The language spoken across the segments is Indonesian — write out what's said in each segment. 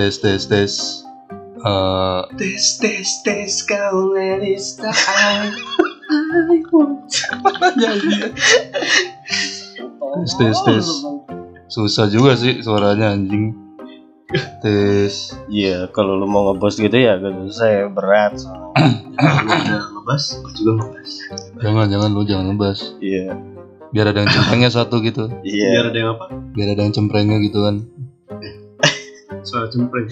tes tes tes. Eh, Tes tes tes kau lelis tak tes tes tes. Susah juga sih suaranya anjing. Tes. Iya, kalau lu mau ngebos gitu ya gak saya berat. Udah ngebas, gue juga ngebas. jangan jangan lu jangan ngebas. Iya, biar ada yang cemprengnya satu gitu. Iya. Biar ada yang apa? biar ada yang cemprengnya gitu kan Suara cempreng.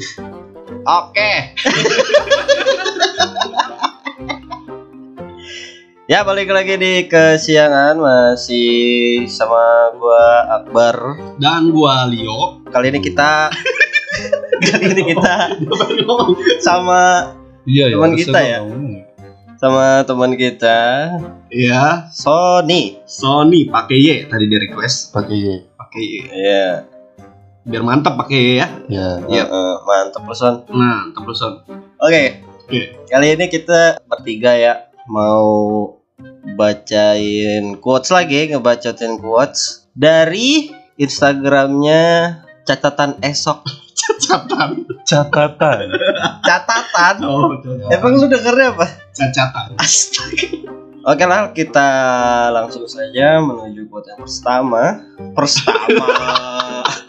Oke. ya balik lagi di kesiangan masih sama gua Akbar. Dan gua Leo. Kali ini kita kali ini kita sama iya Teman harusnya kita ya? sama teman kita Iya, Sony. Sony pakai Y tadi di request. pakai Y Pakai Y. Iya. Biar mantap pakai ya. ya Iya. Mantap lu Son. Nah, mantap lu Son. Oke. Oke. Kali ini kita bertiga ya mau bacain quotes lagi, ngebacotin quotes dari Instagramnya catatan esok. Cacatan. catatan Catatan. Oh. Emang lu dengernya apa? Cacatan. Astaga. Oke lah, kita langsung saja menuju quote yang pertama. Pertama.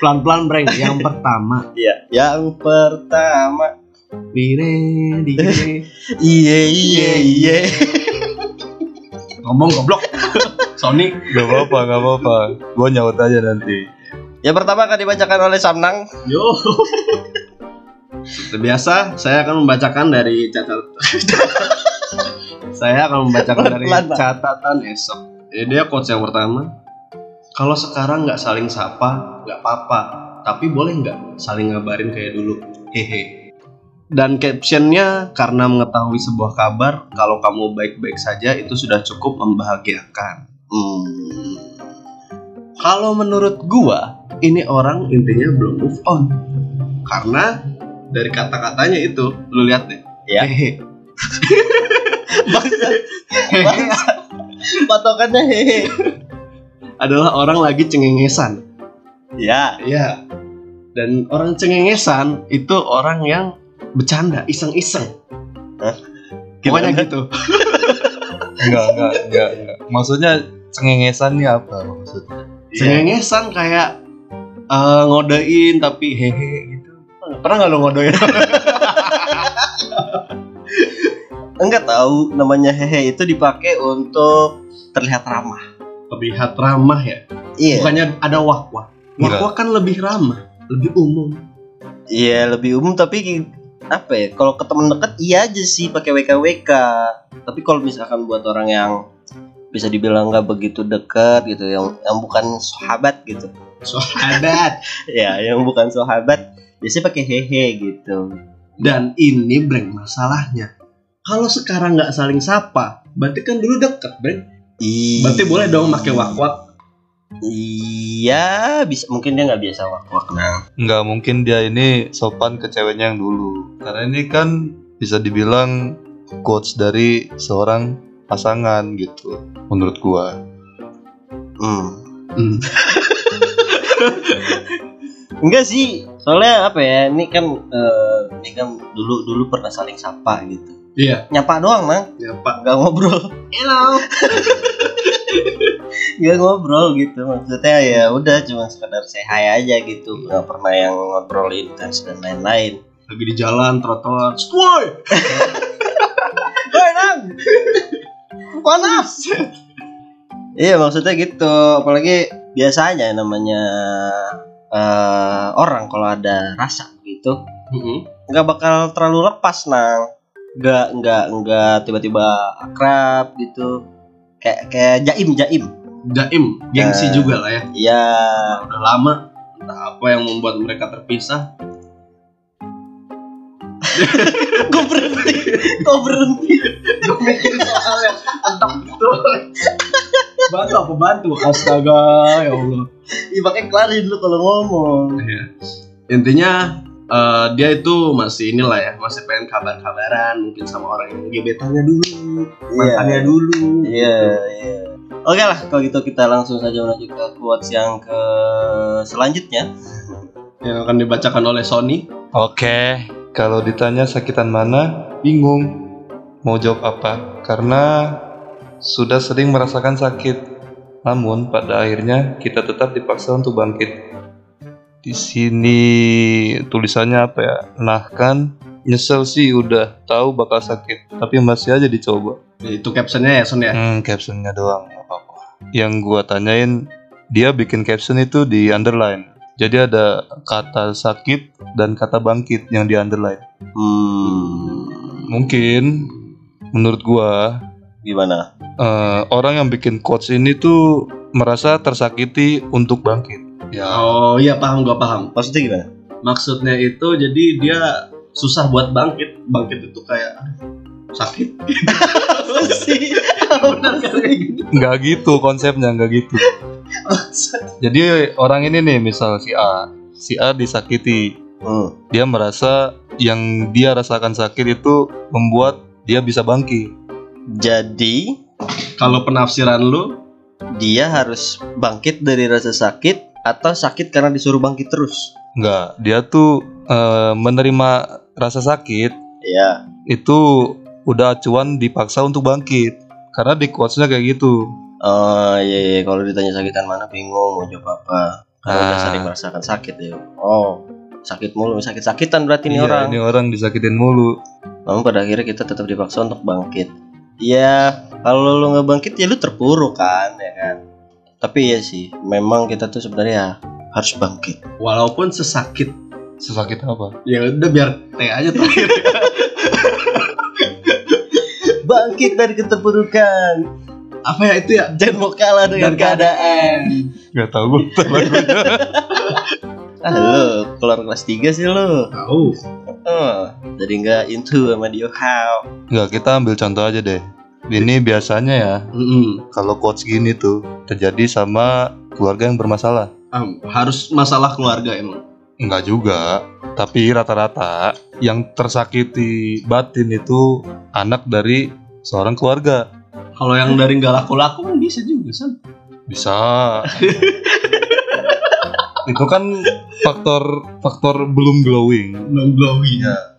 Pelan-pelan, Breng. Yang pertama. Iya, yang pertama. Dire, dire. Iye iye iye. Ngomong goblok. Sony. gak apa apa gak apa apa gua nyaut aja nanti Yang pertama akan dibacakan oleh Samnang. Yo. Seperti biasa, saya akan membacakan dari catatan. saya akan membacakan dari catatan esok. Jadi dia quotes yang pertama. Kalau sekarang nggak saling sapa, nggak apa-apa. Tapi boleh nggak saling ngabarin kayak dulu? Hehe. Dan captionnya karena mengetahui sebuah kabar kalau kamu baik-baik saja itu sudah cukup membahagiakan. Hmm. Kalau menurut gua, ini orang intinya belum move on. Karena dari kata-katanya itu, lu lihat deh. Ya. Hehe. Bangsa. Bangsa. Patokannya hehe. Adalah orang lagi cengengesan. Ya. Iya. Dan orang cengengesan itu orang yang bercanda, iseng-iseng. Hah? Pokoknya Gimana? gitu. enggak enggak enggak enggak maksudnya cengengesan nih apa maksudnya Iya. Cengengesan kayak eh, ngodain tapi hehe gitu. Pernah nggak lo ngodain? Enggak tahu namanya hehe itu dipakai untuk terlihat ramah. Terlihat ramah ya. Iya. Bukannya ada wak-wak. Wak-wak kan lebih ramah, lebih umum. Iya, lebih umum tapi apa ya? Kalau ke temen deket iya aja sih pakai WKWK. Tapi kalau misalkan buat orang yang bisa dibilang nggak begitu dekat gitu, yang yang bukan sahabat gitu. Sahabat. ya, yang bukan sahabat biasanya pakai hehe gitu. Dan ini Breng masalahnya. Kalau sekarang nggak saling sapa, berarti kan dulu deket Breng. Iya. Berarti boleh dong pakai wak-wak. Iya, bisa mungkin dia nggak biasa wak-wak nah. nggak mungkin dia ini sopan ke ceweknya yang dulu karena ini kan bisa dibilang quotes dari seorang pasangan gitu menurut gua Hmm. Hmm. Enggak sih, soalnya apa ya? Ini kan eh, ini kan dulu dulu pernah saling sapa gitu. Iya. Nyapa doang, Mang. Ya Pak. Gak ngobrol. Hello. Gak ngobrol gitu. Maksudnya ya udah cuma sekedar say hi aja gitu. Gak pernah yang ngobrol intens dan lain-lain. Lagi di jalan trotoar. Woi. Woi, Nang. Panas. Iya, maksudnya gitu. Apalagi biasanya namanya eh, orang kalau ada rasa gitu nggak bakal terlalu lepas nang nggak nggak nggak tiba-tiba akrab gitu kayak kayak jaim jaim Jaim, gengsi Eh. juga lah ya. ya Udah lama. Entah apa yang membuat mereka terpisah. gue berhenti gue berhenti Gue mikir soalnya tentang itu. Bantu apa bantu? Astaga, ya Allah. Ih, makanya kelarin dulu kalau ngomong Iya. Intinya eh, dia itu masih inilah ya, masih pengen kabar-kabaran mungkin sama orang yang gebetannya dulu, mantannya dulu. iya iya oke lah kalau gitu kita langsung saja menuju ke quotes yang ke selanjutnya yang akan dibacakan oleh Sony. Oke, kalau ditanya sakitan mana, bingung mau jawab apa karena sudah sering merasakan sakit. Namun pada akhirnya kita tetap dipaksa untuk bangkit. Di sini tulisannya apa ya? Nah kan nyesel sih udah tahu bakal sakit, tapi masih aja dicoba. Itu captionnya ya Son ya. Hmm, captionnya doang, nggak apa-apa. Yang gua tanyain, dia bikin caption itu di underline. Jadi ada kata sakit dan kata bangkit yang di underline. Hmm. Mungkin menurut gua Gimana? eh, orang yang bikin quotes ini tuh merasa tersakiti untuk bangkit. Ya, Oh iya paham gua paham. Maksudnya gimana? Maksudnya itu jadi dia susah buat bangkit. Bangkit itu kayak sakit. Sih? Kan kayak gitu. nggak gitu konsepnya, nggak gitu. Jadi orang ini nih, misal si A, si A disakiti, Hmm. dia merasa yang dia rasakan sakit itu membuat dia bisa bangkit. Jadi Kalau penafsiran lu dia harus bangkit dari rasa sakit atau sakit karena disuruh bangkit terus? Enggak, dia tuh eh, menerima rasa sakit Ya. itu udah acuan dipaksa untuk bangkit. Karena di quotes-nya kayak gitu. Oh iya, iya. kalau ditanya sakitan mana bingung mau jawab apa. Karena udah Ah. sering merasakan sakit ya. Oh, sakit mulu, sakit-sakitan berarti ini Iya, orang. Ini orang disakitin mulu. Namun pada akhirnya kita tetap dipaksa untuk bangkit. Ya, kalau lu nggak bangkit ya lu terpuruk kan, ya kan. Tapi ya sih, memang kita tuh sebenarnya harus bangkit. walaupun sesakit Sesakit apa? ya udah biar teh aja terakhir. Bangkit dari keterpurukan. Apa ya itu ya? Jangan mau kalah dengan Dan keadaan. Gak tau gue. Ah, lu keluar kelas 3 sih lu. Tahu. Oh, jadi nggak into sama Dio How. Enggak, kita ambil contoh aja deh. Ini biasanya ya, Mm-mm. kalau quotes gini tuh terjadi sama keluarga yang bermasalah. Am, harus masalah keluarga emang. Enggak juga, tapi rata-rata yang tersakiti batin itu anak dari seorang keluarga. Kalau yang dari nggak laku-laku kan bisa juga san. Bisa. itu kan faktor faktor belum glowing. Non glowing. Hmm.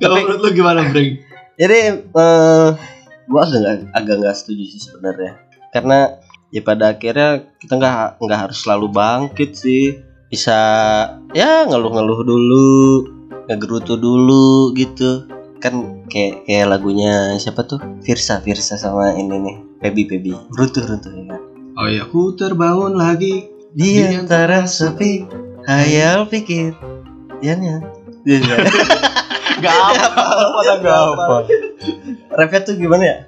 Kalau Tapi- menurut lu gimana, Breng? Jadi eh gua agak agak nggak setuju sih sebenarnya. Karena ya pada akhirnya kita nggak nggak harus selalu bangkit sih. Bisa ya ngeluh-ngeluh dulu, ngegerutu dulu gitu. Kan kayak kayak lagunya siapa tuh? Virsa, Virsa sama ini nih. Pebi Pebi. Runtuh-runtuh ya kan. Oh iya, ku terbangun lagi. Di antara sepi, hayal pikir. Ya nya. Gak apa. Nggak apa. Rapnya tuh gimana ya?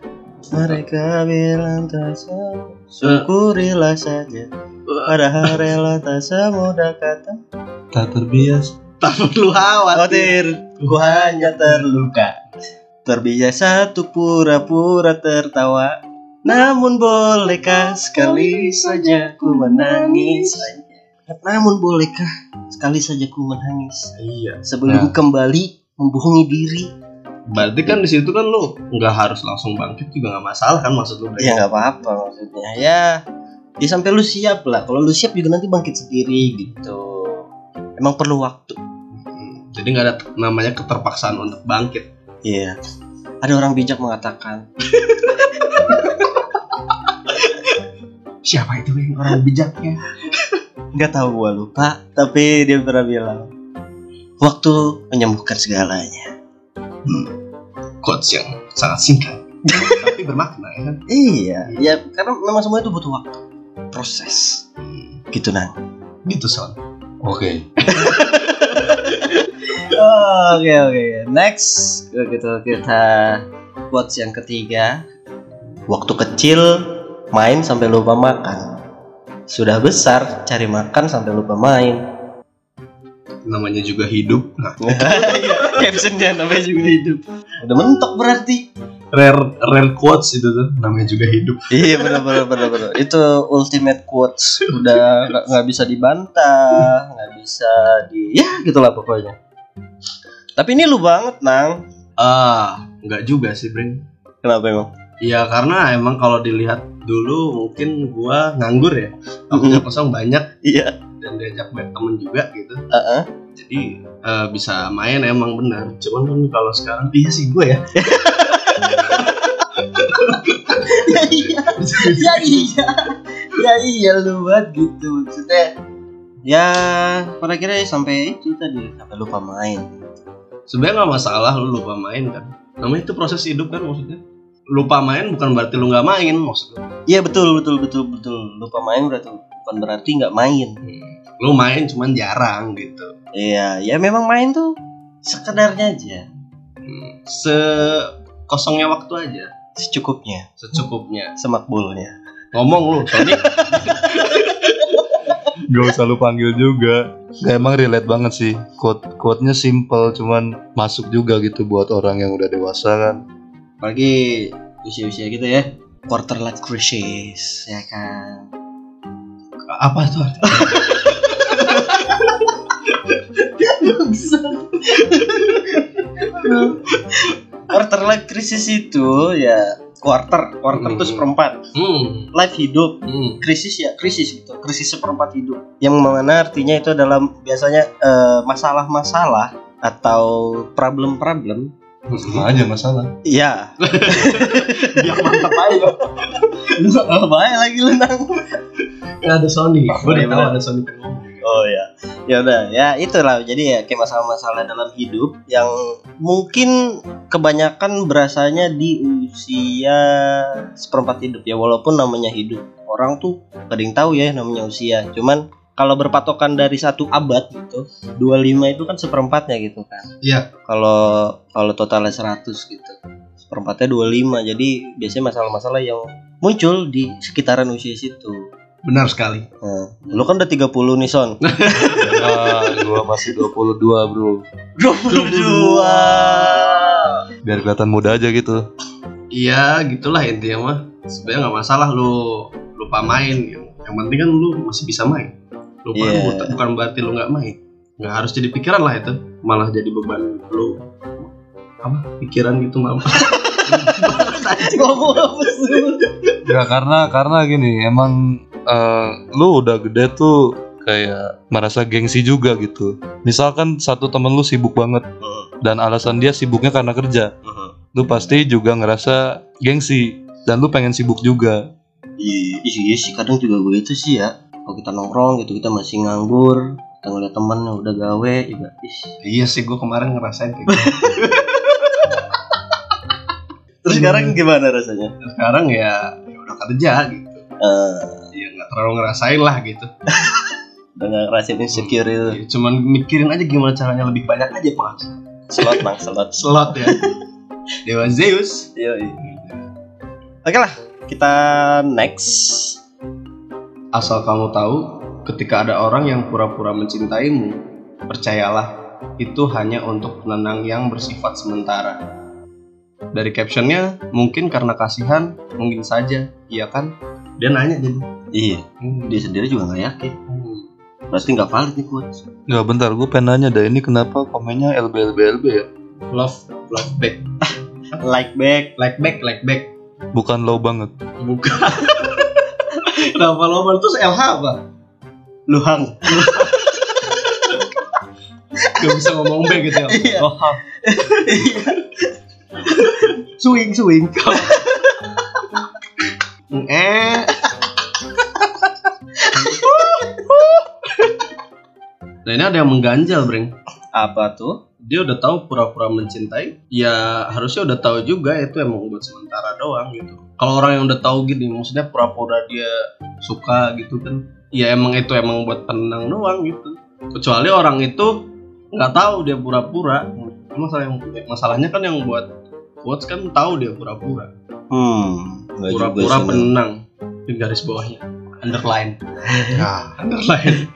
Mereka bilang tak sama, syukurilah saja. Padahal rela tak semudah kata. Tak terbiasa. Tak perlu khawatir. Khawatir, ku hanya terluka. Terbiasa untuk pura-pura tertawa. Namun bolehkah sekali saja ku menangis? Namun bolehkah sekali saja ku menangis Iya. sebelum kembali membohongi diri? Berarti kan di situ kan lu nggak harus langsung bangkit juga nggak masalah kan maksud lu? Breng? Ya nggak apa-apa maksudnya. Ya, ya sampai lu siap lah. Kalau lu siap juga nanti bangkit sendiri gitu. Emang perlu waktu. Hmm, Jadi nggak ada namanya keterpaksaan untuk bangkit. Iya. Ada orang bijak mengatakan, Siapa itu yang orang bijaknya? nggak tahu gua lupa, tapi dia pernah bilang, waktu menyembuhkan segalanya. Quotes yang sangat singkat. Tapi bermakna ya kan? Iya, ya karena memang semua itu butuh waktu, proses. Gitu nang. Gitu son. Oke. Oke oke. Next, gitu kita quotes yang ketiga. Waktu kecil main sampai lupa makan. Sudah besar cari makan sampai lupa main. Namanya juga hidup. Nah, Iya, captionnya namanya juga hidup. Udah mentok berarti. rare rare quotes itu tuh. Namanya juga hidup. Iya benar benar benar benar. Itu ultimate quotes. Udah nggak- bisa dibantah, nggak bisa di ya gitulah pokoknya. Tapi ini lu banget nang. Ah, nggak juga sih, Breng. Kenapa emang? Ya karena emang kalau dilihat dulu mungkin gua nganggur ya waktunya kosong banyak Iya. Dan diajak banyak temen juga gitu Heeh. jadi eh, bisa main emang benar cuman kan kalau sekarang iya sih gue ya ya iya. ya iya. Ya iya lu buat gitu maksudnya. Ya, pada kira sampai itu tadi sampai lupa main. sebenarnya nggak masalah lu lupa main kan namanya itu proses hidup kan maksudnya lupa main bukan berarti lu nggak main maksudnya Iya betul betul betul betul lupa main berarti bukan berarti nggak main. Lu main cuman jarang gitu Iya, ya memang main tuh sekedarnya aja, Hmm, se kosongnya waktu aja secukupnya, secukupnya semakbulnya. ngomong lu Tony Gak usah lu panggil juga. Gak emang relate banget sih. Quote quote-nya simple cuman masuk juga gitu buat orang yang udah dewasa kan. Apalagi usia-usia gitu ya, quarter life crisis, ya kan. apa tuh artinya? quarter life crisis itu ya quarter, quarter itu Hmm. seperempat. hmm, Life hidup, hmm. krisis ya krisis gitu, krisis seperempat hidup. Yang mana artinya itu adalah biasanya eh, masalah-masalah atau problem-problem. Sama aja masalah. Iya, biar mantap aja lu baik lagi lu nang. ada Sony gue udah tahu ada Sony pengen Oh ya, ya udah ya itulah. Jadi ya kayak masalah-masalah dalam hidup yang mungkin kebanyakan berasanya di usia seperempat hidup ya, walaupun namanya hidup. Orang tuh gak ada yang tahu ya namanya usia. Cuman kalau berpatokan dari satu abad gitu, 25 itu kan seperempatnya gitu kan. Iya. Kalau kalau totalnya 100 gitu. Seperempatnya 25. Jadi biasanya masalah-masalah yang muncul di sekitaran usia situ. Benar sekali Nah, lu kan udah 30 nih Son. Ah, gua masih 22 bro. 22. Biar kelihatan muda aja gitu. iya gitulah intinya mah sebenarnya nggak masalah lu lupa main gitu. yang penting kan lu masih bisa main lupa Iya. bukan- bukan berarti lu nggak main nggak harus jadi pikiran lah itu malah jadi beban lu apa pikiran gitu malah? Ya karena karena gini emang eh, lu udah gede tuh kayak merasa gengsi juga gitu. Misalkan satu temen lu sibuk banget dan alasan dia sibuknya karena kerja, lu pasti juga ngerasa gengsi dan lu pengen sibuk juga. Iya, iya sih kadang juga gue itu sih ya. Kalau kita nongkrong gitu kita masih nganggur, kita ngeliat temen yang udah gawe juga. Ih. iya sih gue kemarin ngerasain kayak gitu Terus sekarang gimana rasanya? sekarang ya, ya udah kerja gitu nggak terlalu ngerasain lah gitu udah gak ngerasain insecure itu. Ya, cuman mikirin aja gimana caranya lebih banyak aja pak Slot bang, slot. slot ya Dewa Zeus Iya, iya. Oke lah, kita next. Asal kamu tahu, ketika ada orang yang pura-pura mencintaimu, percayalah, itu hanya untuk penenang yang bersifat sementara. Dari captionnya, mungkin karena kasihan, mungkin saja, iya kan? Dia nanya jadi. Iya, dia sendiri juga nggak yakin. Berarti nggak valid nih quotes. Ya bentar, gue pengen nanya dah ini kenapa komennya LBLBLB ya? Love, love back, Like back. like back, like back. Bukan low banget. Bukan. Kenapa lo terus LH apa? Luhang. Gak bisa ngomong back gitu ya? Iya. Oh, swing, swing. Eh. Nah ini ada yang mengganjal, Breng. Apa tuh? Dia udah tahu pura-pura mencintai, ya harusnya udah tahu juga itu emang buat sementara doang gitu. Kalau orang yang udah tahu gini, maksudnya pura-pura dia suka gitu kan, ya emang itu emang buat penenang doang gitu. Kecuali orang itu nggak tahu dia pura-pura. Masalah yang masalahnya kan yang buat quotes kan tahu dia pura-pura. Hmm. Pura-pura sih, Nang. penenang di garis bawahnya. Underline. Nah, underline.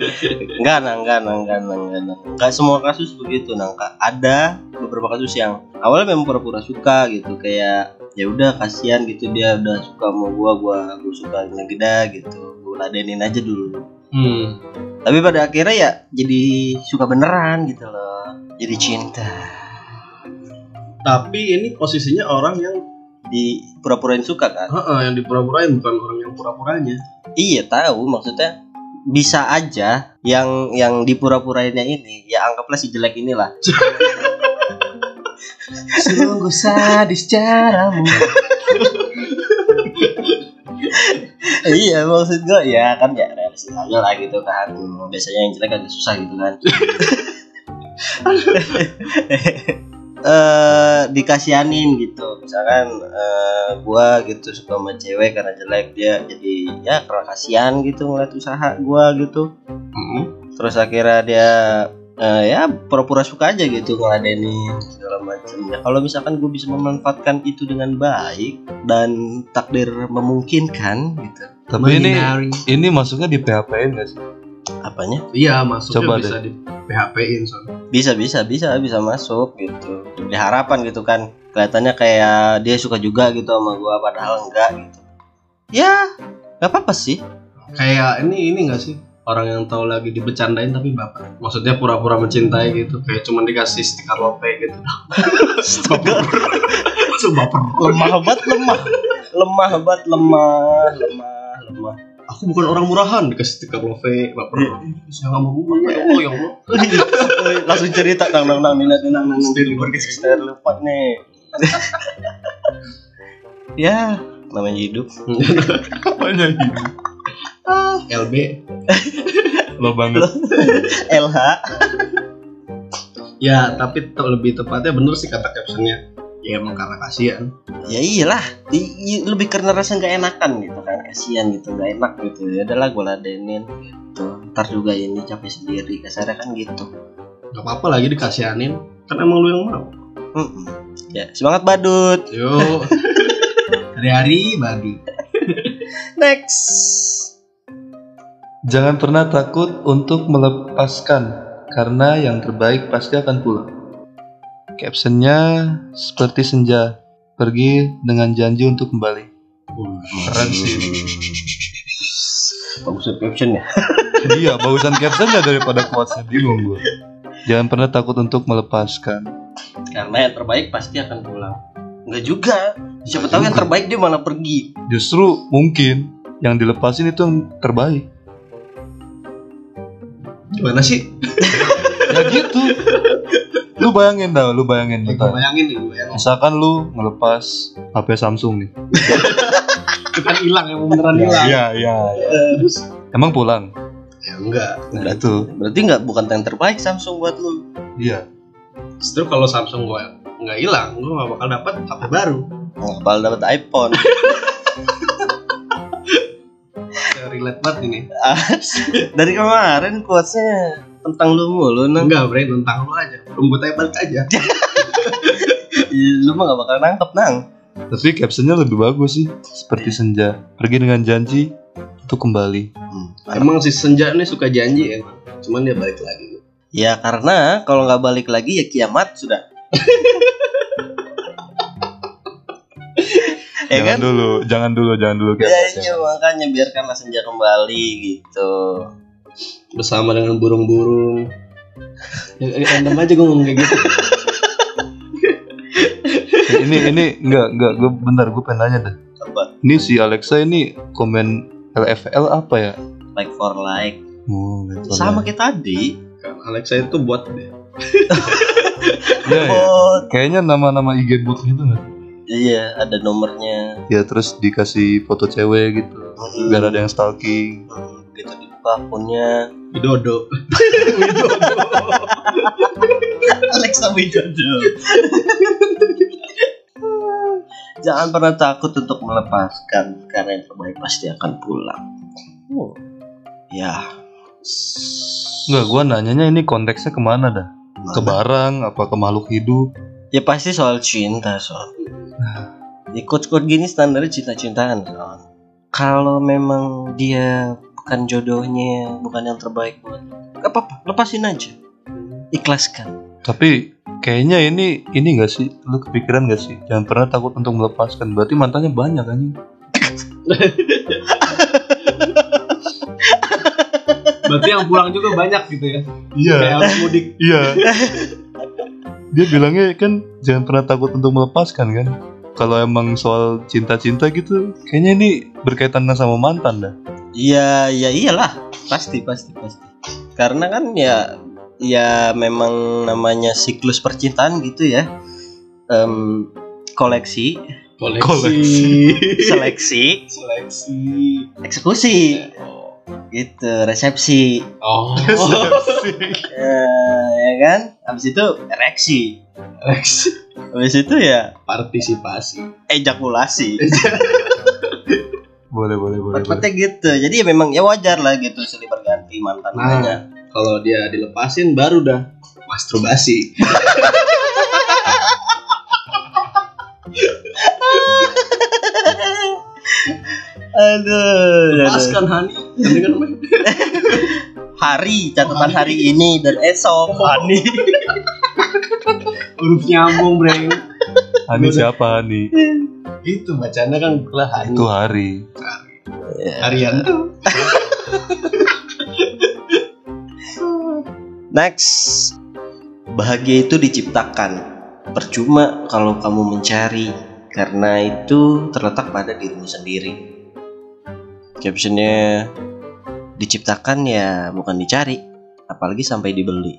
Enggak, nang, enggak, nang, enggak, nang, enggak, nang. Enggak semua kasus begitu, nang. Kak. Ada beberapa kasus yang awalnya memang pura-pura suka gitu, kayak ya udah kasihan gitu dia udah suka sama gua, gua gua suka geda gitu. Gua ladenin aja dulu. Hmm. Tapi pada akhirnya ya jadi suka beneran gitu loh. Jadi cinta. Tapi ini posisinya orang yang di pura-purain suka kan? Heeh, yang dipura-purain bukan orang yang pura-puranya. iya tahu. Maksudnya bisa aja yang yang dipura-purainnya ini ya anggaplah si jelek inilah. Sungguh sadis caramu. iya maksud gue ya kan ya realistis aja lah gitu kan. Biasanya yang jelek agak susah gitu kan eh dikasianin gitu. Misalkan eh, gua gitu suka sama cewek karena jelek dia jadi ya karena kasihan gitu ngeliat usaha gua gitu. Terus akhirnya dia eh, ya pura-pura suka aja gitu ngeladenin segala macam ya kalau misalkan gue bisa memanfaatkan itu dengan baik dan takdir memungkinkan gitu. Tapi ini ini masuknya di PHP-in gak sih? Apanya Iya, masuknya Coba bisa di PHP-in soalnya. bisa bisa bisa bisa masuk gitu di harapan gitu kan kelihatannya kayak dia suka juga gitu sama gua padahal enggak gitu ya nggak apa-apa sih Kayak ini ini gak sih? Orang yang tahu lagi dibecandain tapi baper. Maksudnya pura-pura mencintai gitu, kayak cuman dikasih stiker lope gitu. baper. Langsung baper. lemah banget lemah lemah banget lemah lemah lemah Aku bukan orang murahan dikasih stiker love baper. Saya nggak mau buka ya Allah ya Allah. langsung cerita tang tang tang nilai nang nang Still Saya lupa nih ya namanya hidup Apanya ini? LB Lo banget. LH Ya, tapi lebih tepatnya bener sih kata captionnya. Ya emang karena kasihan. ya iyalah lebih karena rasa nggak enakan gitu kan kasihan gitu nggak enak gitu ya udahlah gue ladenin gitu ntar juga ini capek sendiri kasarnya kan gitu Gak apa-apa lagi dikasihanin. Kan emang lu yang mau. Mm-mm. ya semangat badut Yuk. Hari-hari bagi. next Jangan pernah takut untuk melepaskan karena yang terbaik pasti akan pulang. Captionnya seperti senja, pergi dengan janji untuk kembali. Keren sih. bagus caption ya iya, bagusan captionnya daripada quotesnya bingung gue. Jangan pernah takut untuk melepaskan. karena yang terbaik pasti akan pulang Enggak juga siapa tahu yang terbaik dia malah pergi Justru mungkin yang dilepasin itu yang terbaik. Gimana sih? Ya gitu. lu bayangin dah, lu bayangin Ya, bentar. bayangin nih, bayangin. Misalkan lu ngelepas HP Samsung nih. Itu kan hilang yang beneran hilang. Iya, iya. Emang pulang? Ya enggak. Nah, itu. berarti nggak bukan yang terbaik Samsung buat lu Iya. Justru kalau Samsung gue nggak hilang, gue nggak bakal dapat HP baru. nggak bakal dapet iPhone Ya, relate banget ini. dari kemarin quotesnya tentang lu mulu nang Enggak, Bre, tentang lu aja. Rumput aja balik aja. lu mah gak bakal nangkep nang Tapi captionnya lebih bagus sih. Seperti senja. Pergi dengan janji untuk kembali. Emang si Senja nih suka janji emang. Cuman dia balik lagi. ya karena kalau nggak balik lagi ya kiamat sudah ya jangan kan dulu, jangan dulu, jangan dulu ya iya makanya biarkanlah senja kembali gitu Bersama dengan burung-burung. Ya, random aja gue ngomong kayak gitu. Eh, ini ini enggak enggak gue bentar gue pengen nanya deh. apa Ini si Alexa ini komen LFL apa ya? like for like Oh, gitu. sama kayak tadi Kan Alexa itu buat dia. Iya, ya. oh Kayaknya nama-nama IG bot gitu nggak? iya ada nomornya Ya terus dikasih foto cewek gitu. Biar ada yang stalking. Hmm, gitu dibuka akunnya Widodo. Alexa Widodo Jangan pernah takut untuk melepaskan karena yang terbaik pasti akan pulang. Oh. Ya, Enggak, gua nanyanya ini konteksnya ke mana dah? Ke barang apa ke makhluk hidup? ya pasti soal cinta soal. Ikut-ikut gini standarnya cinta-cintaan soal. Kalau memang dia bukan jodohnya, bukan yang terbaik buat, gak apa-apa, lepasin aja, ikhlaskan. Tapi kayaknya ini ini gak sih? Lu kepikiran gak sih? Jangan pernah takut untuk melepaskan. Berarti mantannya banyak anjing. Berarti yang pulang juga banyak gitu ya. Iya. Kayak harus mudik. Iya. Dia bilangnya kan jangan pernah takut untuk melepaskan kan? kalau emang soal cinta-cinta gitu, kayaknya ini berkaitan sama mantan dah. Iya, ya iyalah, pasti pasti pasti. Karena kan ya ya memang namanya siklus percintaan gitu ya. Em, koleksi, Koleksi. seleksi, Seleksi. eksekusi, gitu, resepsi, Oh. Eh, ya kan? Habis itu ereksi, Seleksi. habis itu ya Partisipasi. ejakulasi. Boleh, boleh, boleh. boleh. Cepetnya gitu. Jadi ya memang ya wajar lah gitu silih berganti mantan Nah. banyak. Kalau dia dilepasin baru dah masturbasi. Aduh. Lepaskan Hani. Kan hari catatan hari ini dan esok Hani. Huruf nyambung, Breng. Hani siapa Hani? Itu bacanya kan lah Hani. Itu hari. Harian tuh. Next, bahagia itu diciptakan. Percuma kalau kamu mencari, karena itu terletak pada dirimu sendiri. Captionnya diciptakan ya bukan dicari, apalagi sampai dibeli.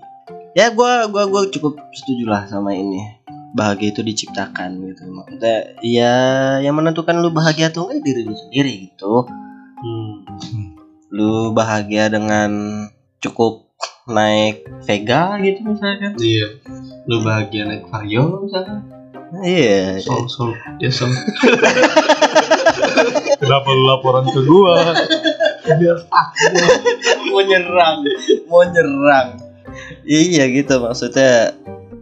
Ya gua gua gua cukup setuju lah sama ini. Bahagia itu diciptakan gitu. Maksudnya ya yang menentukan lu bahagia atau enggak diri lu sendiri gitu. Hmm. Lu bahagia dengan cukup naik Vega gitu misalkan. Iya. Lu bahagia naik Vario misalnya. Iya. Sol, sol. Dia sol. Kenapa lu laporan ke gua? Biar mau nyerang, mau nyerang. Iya gitu maksudnya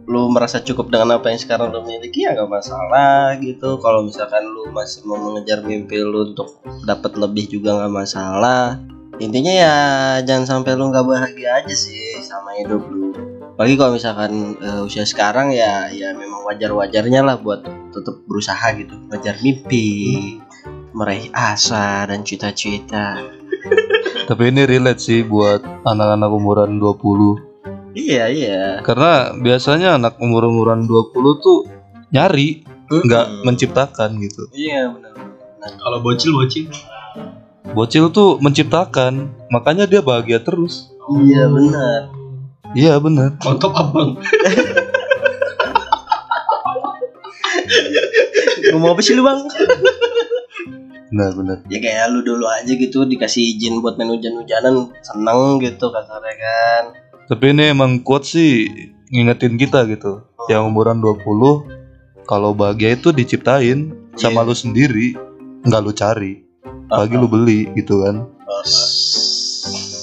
lu merasa cukup dengan apa yang sekarang lu miliki ya nggak masalah gitu. Kalau misalkan lu masih mau mengejar mimpi lu untuk dapat lebih juga nggak masalah. Intinya ya jangan sampai lu nggak bahagia aja sih sama hidup lu. Apalagi kalau misalkan eh, usia sekarang ya ya memang wajar-wajarnya lah buat tetap berusaha gitu, ngejar mimpi, meraih asa dan cita-cita. Tapi ini relate sih buat anak-anak umuran 20. Iya iya. Karena biasanya anak umur-umuran 20 tuh nyari, nggak Mm-mm. menciptakan gitu. Iya benar. Kalau bocil bocil. Bocil tuh menciptakan, makanya dia bahagia terus. Iya benar. Iya bener. Kontok abang. Ngomong apa sih lu bang? Benar benar. Ya kayak lu dulu aja gitu dikasih izin buat main hujan-hujanan seneng gitu kasarnya kan. Tapi ini emang kuat sih ngingetin kita gitu. Yang umuran 20 kalau bahagia itu diciptain sama Iya. lu sendiri, nggak lu cari. Lagi lu beli gitu kan.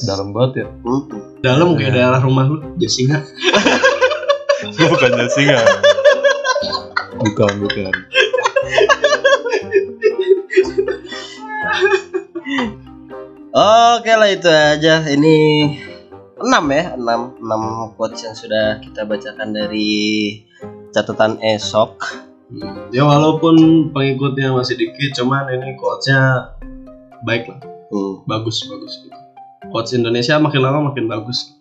Dalam banget ya. Dalam kayak daerah rumah lu. Jasinga. Gue bukannya singa. Bukan, bukan. Oke lah itu aja. Ini 6 ya, 6 6 quotes yang sudah kita bacakan dari catatan esok. Ya walaupun pengikutnya masih dikit, cuman ini quotesnya baik lah, Hmm. bagus bagus gitu. Quotes Indonesia makin lama makin bagus.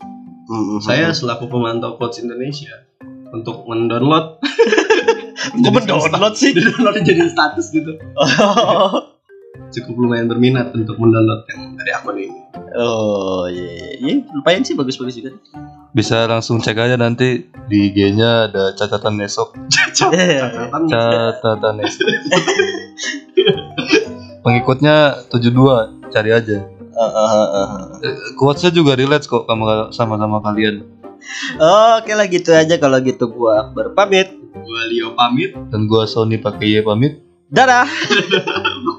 Hmm, hmm, Saya hmm. selaku pemantau quotes Indonesia untuk mendownload, Kok mendownload sih? download jadi status gitu. Cukup lumayan berminat untuk mendownload yang dari akun ini. oh iya, iya. Ya, lumayan sih bagus-bagus juga. Bisa langsung cek aja nanti di IG-nya ada catatan esok. Catatan Catatan esok. Pengikutnya 72, cari aja. Uh, uh, uh, uh. Eh, juga relate kok sama sama sama kalian. Oke lah gitu aja kalau gitu gua Akbar pamit. gua Leo pamit. Dan gua Sony pakai Y pamit. Dadah.